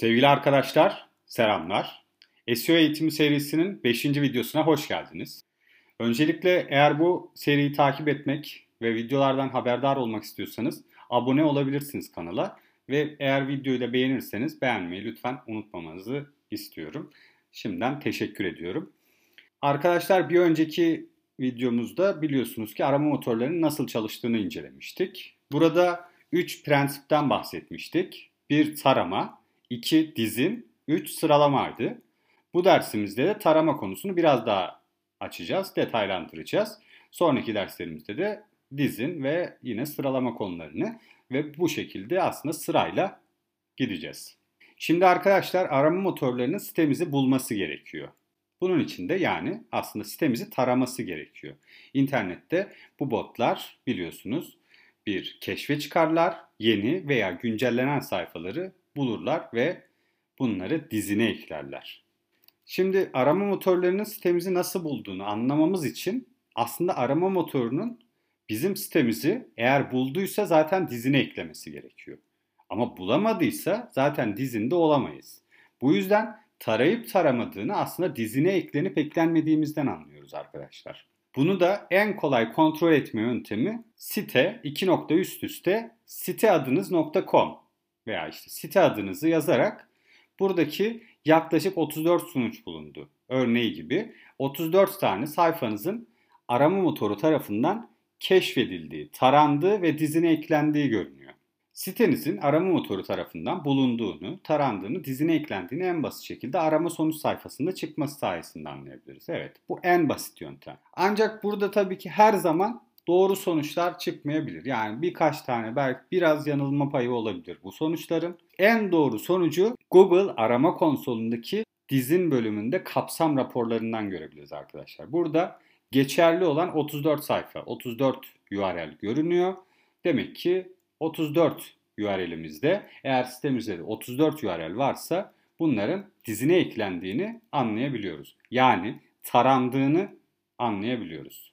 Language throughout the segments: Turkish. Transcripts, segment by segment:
Sevgili arkadaşlar, selamlar. SEO eğitimi serisinin 5. videosuna hoş geldiniz. Öncelikle eğer bu seriyi takip etmek ve videolardan haberdar olmak istiyorsanız abone olabilirsiniz kanala ve eğer videoyu da beğenirseniz beğenmeyi lütfen unutmamanızı istiyorum. Şimdiden teşekkür ediyorum. Arkadaşlar bir önceki videomuzda biliyorsunuz ki arama motorlarının nasıl çalıştığını incelemiştik. Burada 3 prensipten bahsetmiştik. Bir tarama, 2 dizin, 3 sıralamaydı. Bu dersimizde de tarama konusunu biraz daha açacağız, detaylandıracağız. Sonraki derslerimizde de dizin ve yine sıralama konularını ve bu şekilde aslında sırayla gideceğiz. Şimdi arkadaşlar arama motorlarının sitemizi bulması gerekiyor. Bunun için de yani aslında sitemizi taraması gerekiyor. İnternette bu botlar biliyorsunuz bir keşfe çıkarlar, yeni veya güncellenen sayfaları bulurlar ve bunları dizine eklerler. Şimdi arama motorlarının sitemizi nasıl bulduğunu anlamamız için aslında arama motorunun bizim sitemizi eğer bulduysa zaten dizine eklemesi gerekiyor. Ama bulamadıysa zaten dizinde olamayız. Bu yüzden tarayıp taramadığını aslında dizine eklenip eklenmediğimizden anlıyoruz arkadaşlar. Bunu da en kolay kontrol etme yöntemi site 2 nokta üst üste siteadınız.com veya işte site adınızı yazarak buradaki yaklaşık 34 sonuç bulundu. Örneği gibi 34 tane sayfanızın arama motoru tarafından keşfedildiği, tarandığı ve dizine eklendiği görünüyor. Sitenizin arama motoru tarafından bulunduğunu, tarandığını, dizine eklendiğini en basit şekilde arama sonuç sayfasında çıkması sayesinde anlayabiliriz. Evet, bu en basit yöntem. Ancak burada tabii ki her zaman doğru sonuçlar çıkmayabilir. Yani birkaç tane belki biraz yanılma payı olabilir bu sonuçların. En doğru sonucu Google arama konsolundaki dizin bölümünde kapsam raporlarından görebiliriz arkadaşlar. Burada geçerli olan 34 sayfa, 34 URL görünüyor. Demek ki 34 URL'imizde eğer sitemizde de 34 URL varsa bunların dizine eklendiğini anlayabiliyoruz. Yani tarandığını anlayabiliyoruz.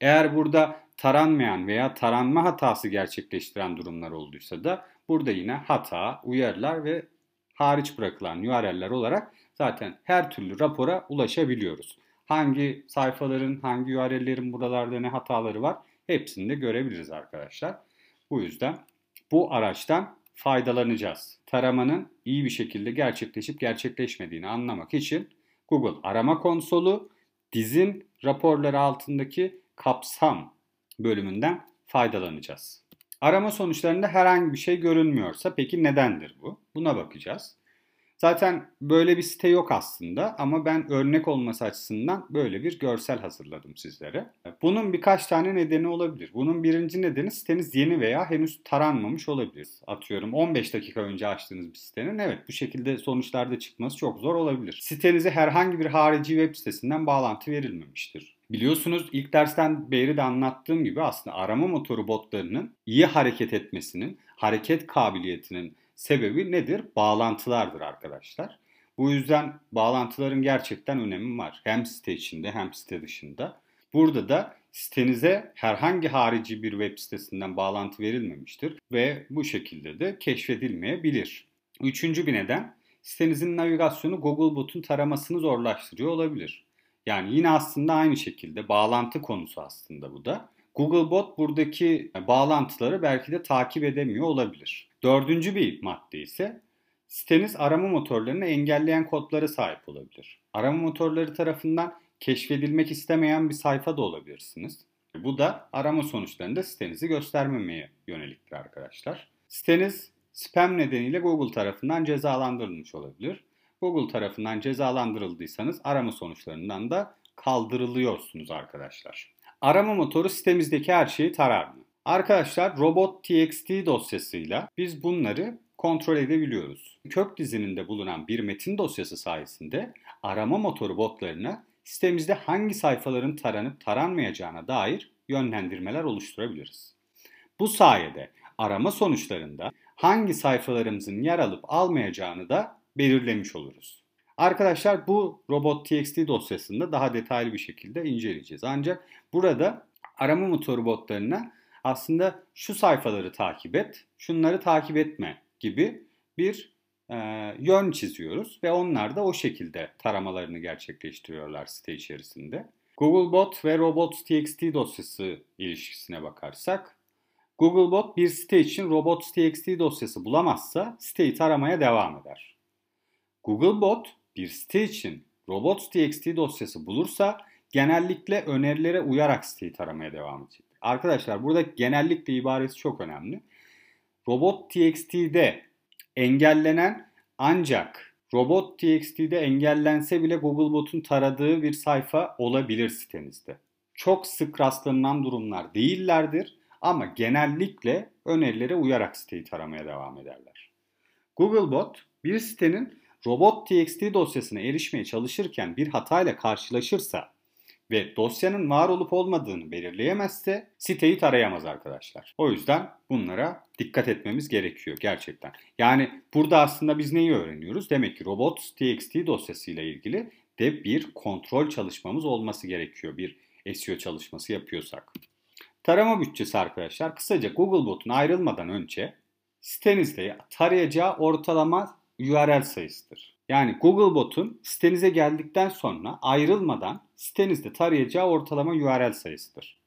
Eğer burada taranmayan veya taranma hatası gerçekleştiren durumlar olduysa da burada yine hata, uyarılar ve hariç bırakılan URL'ler olarak zaten her türlü rapora ulaşabiliyoruz. Hangi sayfaların, hangi URL'lerin buralarda ne hataları var hepsini de görebiliriz arkadaşlar. Bu yüzden bu araçtan faydalanacağız. Taramanın iyi bir şekilde gerçekleşip gerçekleşmediğini anlamak için Google arama konsolu dizin raporları altındaki kapsam bölümünden faydalanacağız. Arama sonuçlarında herhangi bir şey görünmüyorsa peki nedendir bu? Buna bakacağız. Zaten böyle bir site yok aslında ama ben örnek olması açısından böyle bir görsel hazırladım sizlere. Bunun birkaç tane nedeni olabilir. Bunun birinci nedeni siteniz yeni veya henüz taranmamış olabilir. Atıyorum 15 dakika önce açtığınız bir sitenin evet bu şekilde sonuçlarda çıkması çok zor olabilir. Sitenize herhangi bir harici web sitesinden bağlantı verilmemiştir. Biliyorsunuz ilk dersten beri de anlattığım gibi aslında arama motoru botlarının iyi hareket etmesinin, hareket kabiliyetinin sebebi nedir? Bağlantılardır arkadaşlar. Bu yüzden bağlantıların gerçekten önemi var. Hem site içinde hem site dışında. Burada da sitenize herhangi harici bir web sitesinden bağlantı verilmemiştir ve bu şekilde de keşfedilmeyebilir. Üçüncü bir neden sitenizin navigasyonu Googlebot'un taramasını zorlaştırıyor olabilir. Yani yine aslında aynı şekilde bağlantı konusu aslında bu da. Googlebot buradaki bağlantıları belki de takip edemiyor olabilir. Dördüncü bir madde ise siteniz arama motorlarını engelleyen kodlara sahip olabilir. Arama motorları tarafından keşfedilmek istemeyen bir sayfa da olabilirsiniz. Bu da arama sonuçlarında sitenizi göstermemeye yöneliktir arkadaşlar. Siteniz spam nedeniyle Google tarafından cezalandırılmış olabilir. Google tarafından cezalandırıldıysanız arama sonuçlarından da kaldırılıyorsunuz arkadaşlar. Arama motoru sitemizdeki her şeyi tarar mı? Arkadaşlar robot.txt dosyasıyla biz bunları kontrol edebiliyoruz. Kök dizininde bulunan bir metin dosyası sayesinde arama motoru botlarına sitemizde hangi sayfaların taranıp taranmayacağına dair yönlendirmeler oluşturabiliriz. Bu sayede arama sonuçlarında hangi sayfalarımızın yer alıp almayacağını da belirlemiş oluruz. Arkadaşlar bu robot.txt dosyasında daha detaylı bir şekilde inceleyeceğiz. Ancak burada arama motoru botlarına aslında şu sayfaları takip et, şunları takip etme gibi bir e, yön çiziyoruz ve onlar da o şekilde taramalarını gerçekleştiriyorlar site içerisinde. Googlebot ve robots.txt dosyası ilişkisine bakarsak, Googlebot bir site için robots.txt dosyası bulamazsa siteyi taramaya devam eder. Googlebot bir site için robots.txt dosyası bulursa genellikle önerilere uyarak siteyi taramaya devam edecek. Arkadaşlar burada genellikle ibaresi çok önemli. Robot.txt'de engellenen ancak Robot.txt'de engellense bile Googlebot'un taradığı bir sayfa olabilir sitenizde. Çok sık rastlanılan durumlar değillerdir ama genellikle önerilere uyarak siteyi taramaya devam ederler. Googlebot bir sitenin robot.txt dosyasına erişmeye çalışırken bir hatayla karşılaşırsa ve dosyanın var olup olmadığını belirleyemezse siteyi tarayamaz arkadaşlar. O yüzden bunlara dikkat etmemiz gerekiyor gerçekten. Yani burada aslında biz neyi öğreniyoruz? Demek ki robots.txt dosyasıyla ilgili de bir kontrol çalışmamız olması gerekiyor. Bir SEO çalışması yapıyorsak. Tarama bütçesi arkadaşlar kısaca Googlebot'un ayrılmadan önce sitenizde tarayacağı ortalama URL sayısıdır. Yani Googlebot'un sitenize geldikten sonra ayrılmadan sitenizde tarayacağı ortalama URL sayısıdır.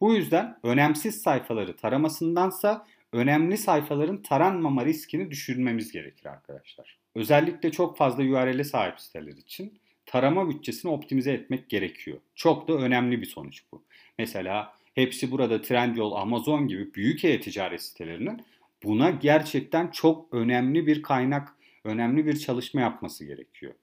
Bu yüzden önemsiz sayfaları taramasındansa önemli sayfaların taranmama riskini düşürmemiz gerekir arkadaşlar. Özellikle çok fazla URL'e sahip siteler için tarama bütçesini optimize etmek gerekiyor. Çok da önemli bir sonuç bu. Mesela hepsi burada Trendyol, Amazon gibi büyük e-ticaret sitelerinin buna gerçekten çok önemli bir kaynak önemli bir çalışma yapması gerekiyor.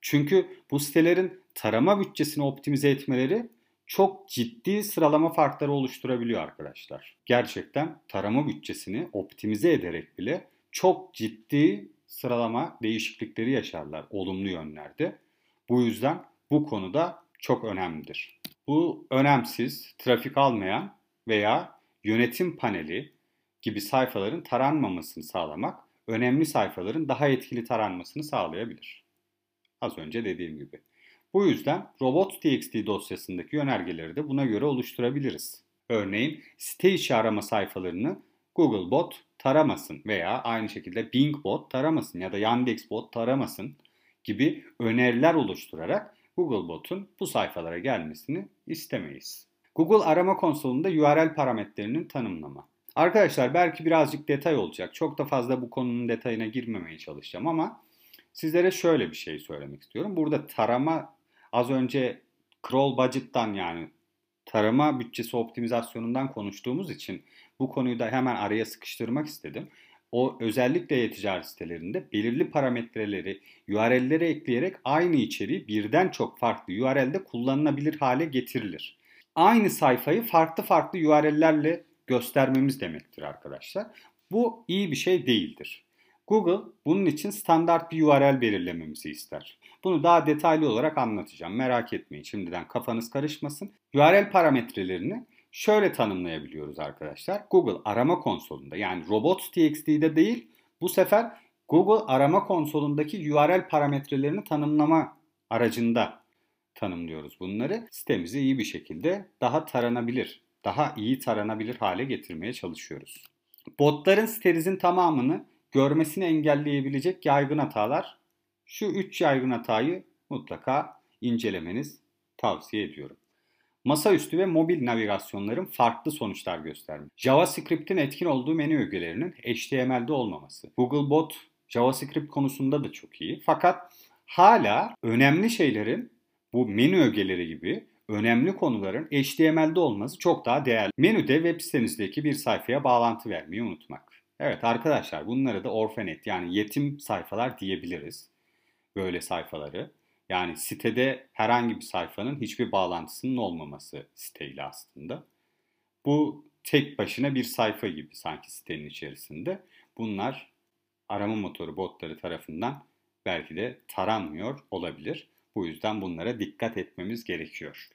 Çünkü bu sitelerin tarama bütçesini optimize etmeleri çok ciddi sıralama farkları oluşturabiliyor arkadaşlar. Gerçekten tarama bütçesini optimize ederek bile çok ciddi sıralama değişiklikleri yaşarlar olumlu yönlerde. Bu yüzden bu konuda çok önemlidir. Bu önemsiz, trafik almayan veya yönetim paneli gibi sayfaların taranmamasını sağlamak önemli sayfaların daha etkili taranmasını sağlayabilir. Az önce dediğim gibi. Bu yüzden robots.txt dosyasındaki yönergeleri de buna göre oluşturabiliriz. Örneğin site içi arama sayfalarını Googlebot taramasın veya aynı şekilde Bingbot taramasın ya da Yandexbot taramasın gibi öneriler oluşturarak Googlebot'un bu sayfalara gelmesini istemeyiz. Google arama konsolunda URL parametrelerinin tanımlama. Arkadaşlar belki birazcık detay olacak. Çok da fazla bu konunun detayına girmemeye çalışacağım ama sizlere şöyle bir şey söylemek istiyorum. Burada tarama az önce crawl budget'tan yani tarama bütçesi optimizasyonundan konuştuğumuz için bu konuyu da hemen araya sıkıştırmak istedim. O özellikle e-ticaret sitelerinde belirli parametreleri URL'lere ekleyerek aynı içeriği birden çok farklı URL'de kullanılabilir hale getirilir. Aynı sayfayı farklı farklı URL'lerle göstermemiz demektir arkadaşlar. Bu iyi bir şey değildir. Google bunun için standart bir URL belirlememizi ister. Bunu daha detaylı olarak anlatacağım. Merak etmeyin şimdiden kafanız karışmasın. URL parametrelerini şöyle tanımlayabiliyoruz arkadaşlar. Google arama konsolunda yani robots.txt'de değil bu sefer Google arama konsolundaki URL parametrelerini tanımlama aracında tanımlıyoruz bunları. Sitemizi iyi bir şekilde daha taranabilir daha iyi taranabilir hale getirmeye çalışıyoruz. Botların sitenizin tamamını görmesini engelleyebilecek yaygın hatalar. Şu 3 yaygın hatayı mutlaka incelemeniz tavsiye ediyorum. Masaüstü ve mobil navigasyonların farklı sonuçlar göstermiş. JavaScript'in etkin olduğu menü ögelerinin HTML'de olmaması. Googlebot JavaScript konusunda da çok iyi. Fakat hala önemli şeylerin bu menü ögeleri gibi önemli konuların HTML'de olması çok daha değerli. Menüde web sitenizdeki bir sayfaya bağlantı vermeyi unutmak. Evet arkadaşlar bunları da orfanet yani yetim sayfalar diyebiliriz. Böyle sayfaları. Yani sitede herhangi bir sayfanın hiçbir bağlantısının olmaması siteyle aslında. Bu tek başına bir sayfa gibi sanki sitenin içerisinde. Bunlar arama motoru botları tarafından belki de taranmıyor olabilir. Bu yüzden bunlara dikkat etmemiz gerekiyor.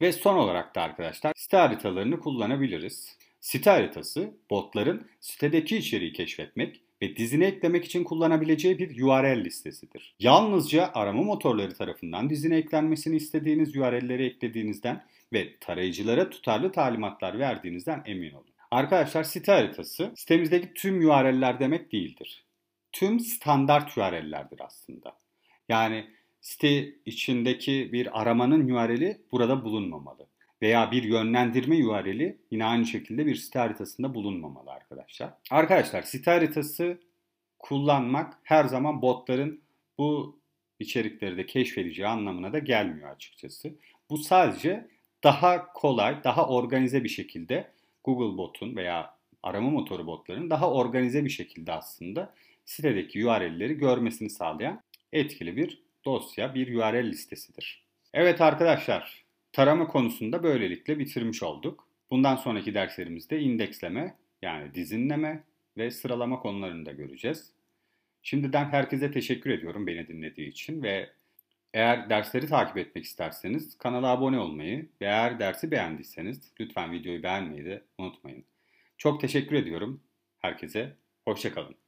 Ve son olarak da arkadaşlar site haritalarını kullanabiliriz. Site haritası botların sitedeki içeriği keşfetmek ve dizine eklemek için kullanabileceği bir URL listesidir. Yalnızca arama motorları tarafından dizine eklenmesini istediğiniz URL'leri eklediğinizden ve tarayıcılara tutarlı talimatlar verdiğinizden emin olun. Arkadaşlar site haritası sitemizdeki tüm URL'ler demek değildir tüm standart URL'lerdir aslında. Yani site içindeki bir aramanın URL'i burada bulunmamalı. Veya bir yönlendirme URL'i yine aynı şekilde bir site haritasında bulunmamalı arkadaşlar. Arkadaşlar site haritası kullanmak her zaman botların bu içerikleri de keşfedeceği anlamına da gelmiyor açıkçası. Bu sadece daha kolay, daha organize bir şekilde Google botun veya arama motoru botlarının daha organize bir şekilde aslında sitedeki URL'leri görmesini sağlayan etkili bir dosya, bir URL listesidir. Evet arkadaşlar, tarama konusunda böylelikle bitirmiş olduk. Bundan sonraki derslerimizde indeksleme yani dizinleme ve sıralama konularını da göreceğiz. Şimdiden herkese teşekkür ediyorum beni dinlediği için ve eğer dersleri takip etmek isterseniz kanala abone olmayı ve eğer dersi beğendiyseniz lütfen videoyu beğenmeyi de unutmayın. Çok teşekkür ediyorum herkese. Hoşçakalın.